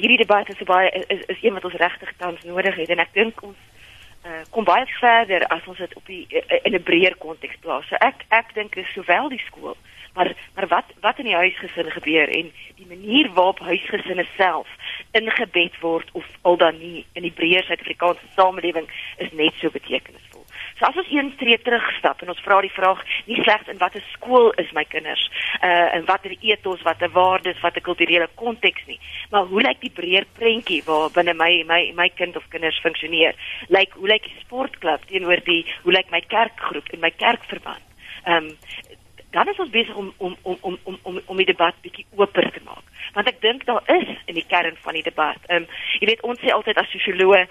hierdie debat is baie is, is een wat ons regtig tans nodig het en ek dink ons uh, kom baie verder as ons dit op die uh, in 'n breër konteks plaas. So ek ek dink is sowel die skool maar maar wat wat in die huisgesin gebeur en die manier waarop huisgesinne self ingebed word of al dan nie in die breër Suid-Afrikaanse samelewing is net so betekenisvol. So as ons een tree terugstap en ons vra die vraag nie slegs in watter skool is my kinders uh in watter ethos, watter waardes, watter kulturele konteks nie, maar hoe lyk die breër prentjie waar binne my my my kind of kinders funksioneer? Lyk hoe lyk die sportklub teenoor die hoe lyk my kerkgroep en my kerkverband? Ehm um, dan is ons besig om om om om om om om die debat bietjie oper te maak. Want ek dink daar is in die kern van die debat. Ehm um, jy weet ons sê altyd as sosioloë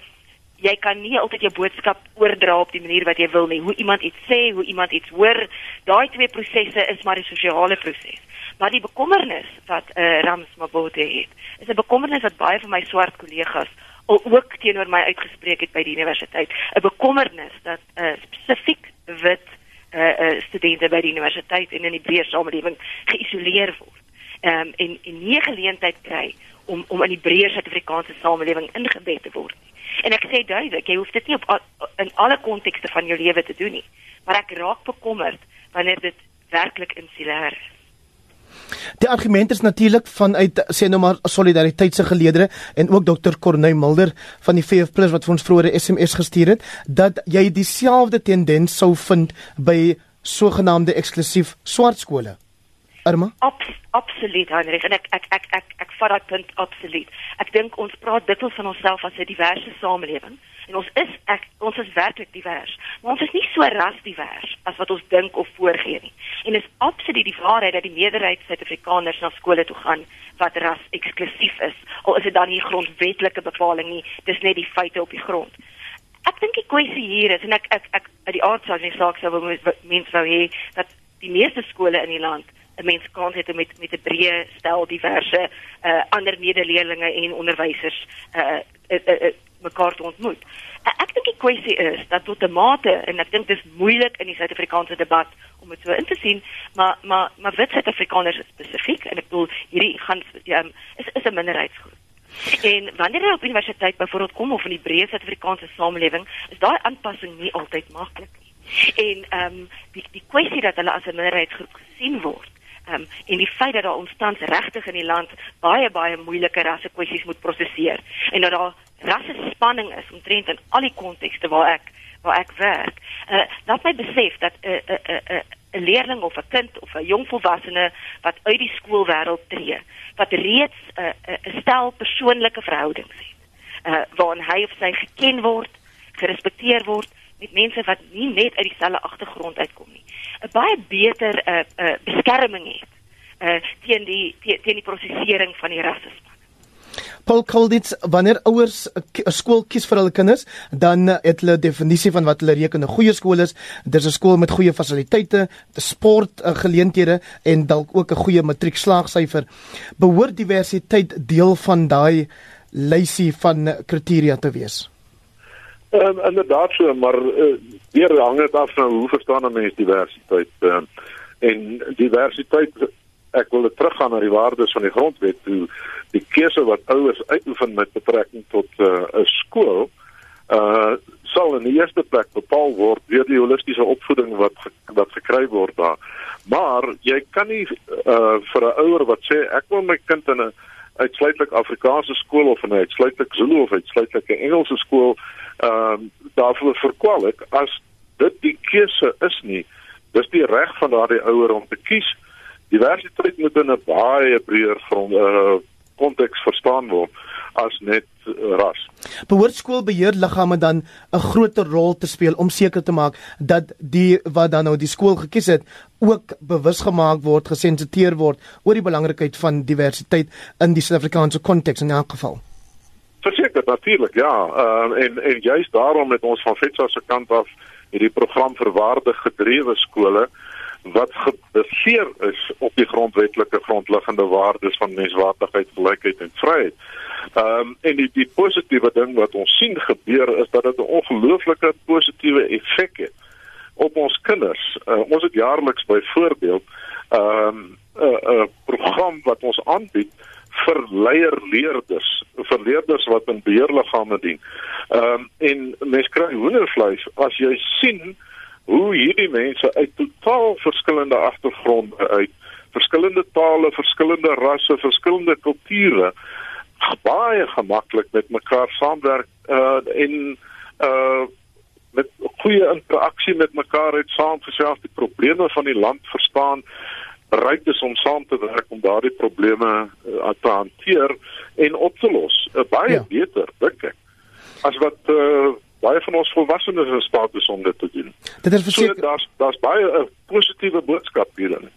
jy kan nie altyd jou boodskap oordra op die manier wat jy wil nie. Hoe iemand iets sê, hoe iemand iets hoor, daai twee prosesse is maar die sosiale proses. Maar die bekommernis wat eh uh, Rams Mabote het, is 'n bekommernis wat baie van my swart kollegas al ook teenoor my uitgespreek het by die universiteit. 'n Bekommernis dat eh uh, spesifiek wit uh, uh, studente by die universiteit in die breër samelewing geïsoleer word. Ehm um, en en nie geleentheid kry om om in die breër Suid-Afrikaanse samelewing ingebed te word nie. En ek sê duidelik, jy hoef dit nie op in alle kontekste van jou lewe te doen nie, maar ek raak bekommerd wanneer dit werklik insulêr is. Die argument is natuurlik vanuit sê nou maar solidariteit se geleedere en ook dokter Corneil Mulder van die VF+ wat vir ons vroeër 'n SMS gestuur het dat jy dieselfde tendens sou vind by sogenaamde eksklusief swart skole. Irma? Abs absoluut, Heinrich, en ek ek ek ek ek vat daai punt absoluut. Ek dink ons praat dikwels van onsself as 'n diverse samelewing en ons is ek ons is werklik divers, maar ons is nie so rasdivers as wat ons dink of voorgee nie. En is absoluut die waarheid dat die meerderheid Suid-Afrikaners na skole toe gaan wat ras eksklusief is, al is dit dan nie grondwetlike bepaling nie, dis net die feite op die grond. Ek dink die kwessie hier is en ek ek ek uit die aard sou net sê sou mense wou hê dat die meeste skole in die land 'n mens kan het met met 'n breë stel diverse uh ander medeleerlinge en onderwysers uh, uh, uh, uh mekaar te ontmoet. Uh, ek dink die kwessie is dat tot 'n mate en ek dink dit is moeilik in die Suid-Afrikaanse debat om dit so in te sien, maar maar maar wit Suid-Afrikaners spesifiek en ek bedoel hierdie gaan um, is is 'n minderheidsgroep. En wanneer jy op universiteit byvoorbeeld kom of in die breë Suid-Afrikaanse samelewing, is daai aanpassing nie altyd maklik nie. En ehm um, die die kwessie dat hulle as 'n minderheidsgroep gesien word um, en die feit dat daar ontstans regtig in die land baie baie moeilike rasse kwessies moet prosesseer en dat daar rasse spanning is omtrent in al die kontekste waar ek waar ek werk. Uh, laat my besef dat 'n uh, 'n uh, 'n uh, 'n leerling of 'n kind of 'n jong volwassene wat uit die skoolwêreld tree, wat reeds 'n uh, 'n uh, stel persoonlike verhoudings het, uh, waarin hy of sy geken word, gerespekteer word met mense wat nie net uit dieselfde agtergrond uitkom nie. 'n Baie beter 'n uh, uh, beskerming het uh teen die teen die prosesering van die rasisme. Paul Kolditz, wanneer ouers 'n skool kies vir hulle kinders, dan het hulle 'n definisie van wat hulle reken 'n goeie skool is. Dis 'n skool met goeie fasiliteite, sport uh, geleenthede en dalk ook 'n goeie matriekslaagsyfer. Behoort diversiteit deel van daai lysie van kriteria te wees? Ehm um, inderdaad so, maar uh, weer hang dit af van hoe verstaan 'n mens diversiteit. Uh, en diversiteit ek wil teruggaan na die waardes van die grondwet toe die keuse wat ouers uitoefen met betrekking tot eh, 'n uh, skool uh sal in die eerste plek bepaal word deur die holistiese opvoeding wat wat gekry word daar. Maar jy kan nie uh vir 'n ouer wat sê ek wil my kind in 'n uitsluitlik Afrikaanse skool of in 'n uitsluitlik Zulu of uitsluitlik Engelse skool ehm uh, daarvoor verkwalik as dit die keuse is nie dis die reg van daardie ouer om te kies. Diversiteit moet in 'n baie breër grond uh, konteks verstaan word as net uh, ras. Behoort skoolbeheerliggame dan 'n groter rol te speel om seker te maak dat die wat dan nou die skool gekies het ook bewus gemaak word gesensiteer word oor die belangrikheid van diversiteit in die Suid-Afrikaanse konteks in elk geval Verseker natuurlik ja uh, en en juist daarom met ons van FETSA se kant af hierdie program vir waardig gedrewe skole wat gebaseer is op die grondwetlike grondliggende waardes van menswaardigheid, gelykheid en vryheid. Ehm um, en die die positiewe ding wat ons sien gebeur is dat dit 'n ongelooflike positiewe effek het op ons kinders. Uh, ons het jaarliks byvoorbeeld ehm um, 'n uh, 'n uh, program wat ons aanbied vir leerders wat in beheerliggame dien. Ehm um, en mens kry hoendervleis as jy sien hoe hierdie mense uit totaal verskillende agtergronde uit verskillende tale, verskillende rasse, verskillende kulture baie gemaklik met mekaar saamwerk uh en uh met goeie interaksie met mekaar het saamgesels die probleme van die land verstaan bereid is om saam te werk om daardie probleme uh, te hanteer en op te los. Uh, baie ja. beter, dink ek. As wat uh baie van ons volwassenes in staat is om dit te doen. Dit is verseker so, daar's daar's baie 'n positiewe boodskap hierin.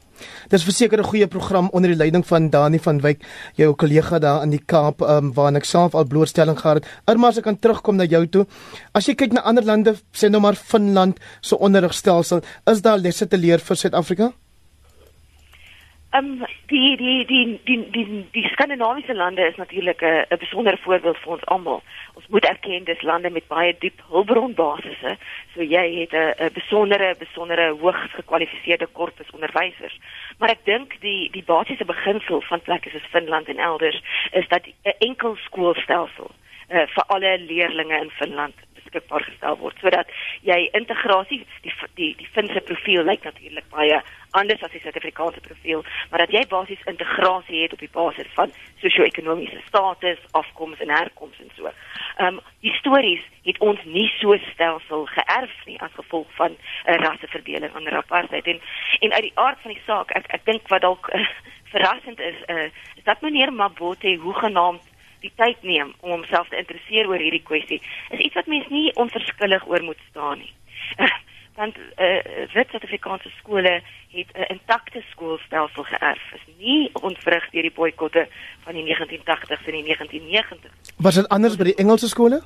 Dit is verseker 'n goeie program onder die leiding van Dani van Wyk, jou kollega daar in die Kaap, um, waar ek self al blootstelling gehad het. Irma, as ek kan terugkom na jou toe. As jy kyk na ander lande, sê nou maar Finland se so onderrigstelsel, is daar lesse te leer vir Suid-Afrika? Ehm um, die die die die die die skandinawiese lande is natuurlik 'n 'n besondere voorbeeld vir ons almal. Ons moet erken dis lande met baie diep hulpbronbasisse. So jy het 'n 'n besondere besondere hoogs gekwalifiseerde korpus onderwysers. Maar ek dink die die basiese beginsel van plekke soos Finland en elders is dat 'n enkel skoolstelsel uh, vir alle leerders in Finland beskikbaar gestel word sodat jy integrasie die die die Finse profiel lyk natuurlik baie anders as die Suid-Afrikaanse profiel, maar dat jy basies integrasie het op die basis van sosio-ekonomiese status, afkoms en herkoms en so. Ehm um, die stories het ons nie so stelsel geërf nie as gevolg van 'n uh, rasseverdeling onder apartheid en en uit die aard van die saak ek ek dink wat dalk uh, verrassend is uh, is dat meneer Mabote hoegenaamd die tyd neem om homself te interesseer oor hierdie kwessie is iets wat mens nie onverskillig oor moet staan nie. Want eh uh, Suid-Afrikaanse skole het 'n intakte skoolstelsel geërf. Is nie ontwrig deur die boikotte van die 1980s en die 1990s. Was dit anders by die Engelse skole?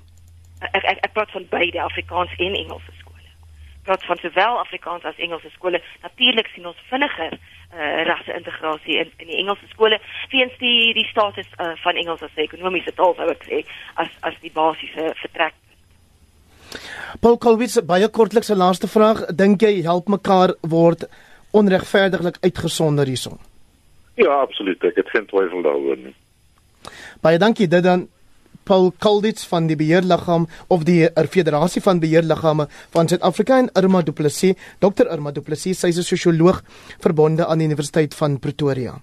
Ek ek ek praat van beide Afrikaans en Engelse skole. Ek praat van sowel Afrikaans as Engelse skole. Natuurlik sien ons vinniger uh, rasse-integrasie in in die Engelse skole weens die die status uh, van Engels as 'n ekonomiese taal sou ek sê as as die basiese vertrek. Paul Kolwitz baie kortliks 'n laaste vraag, dink jy help mekaar word onregverdiglik uitgesonder hierson? Ja, absoluut, ek het geen twyfel daaroor nie. Baie dankie dit dan Paul Kolditz van die beheerliggaam of die er Federasie van Beheerliggame van Suid-Afrika en Irma Du Plessis, Dr Irma Du Plessis, sy is 'n sosioloog verbonde aan die Universiteit van Pretoria.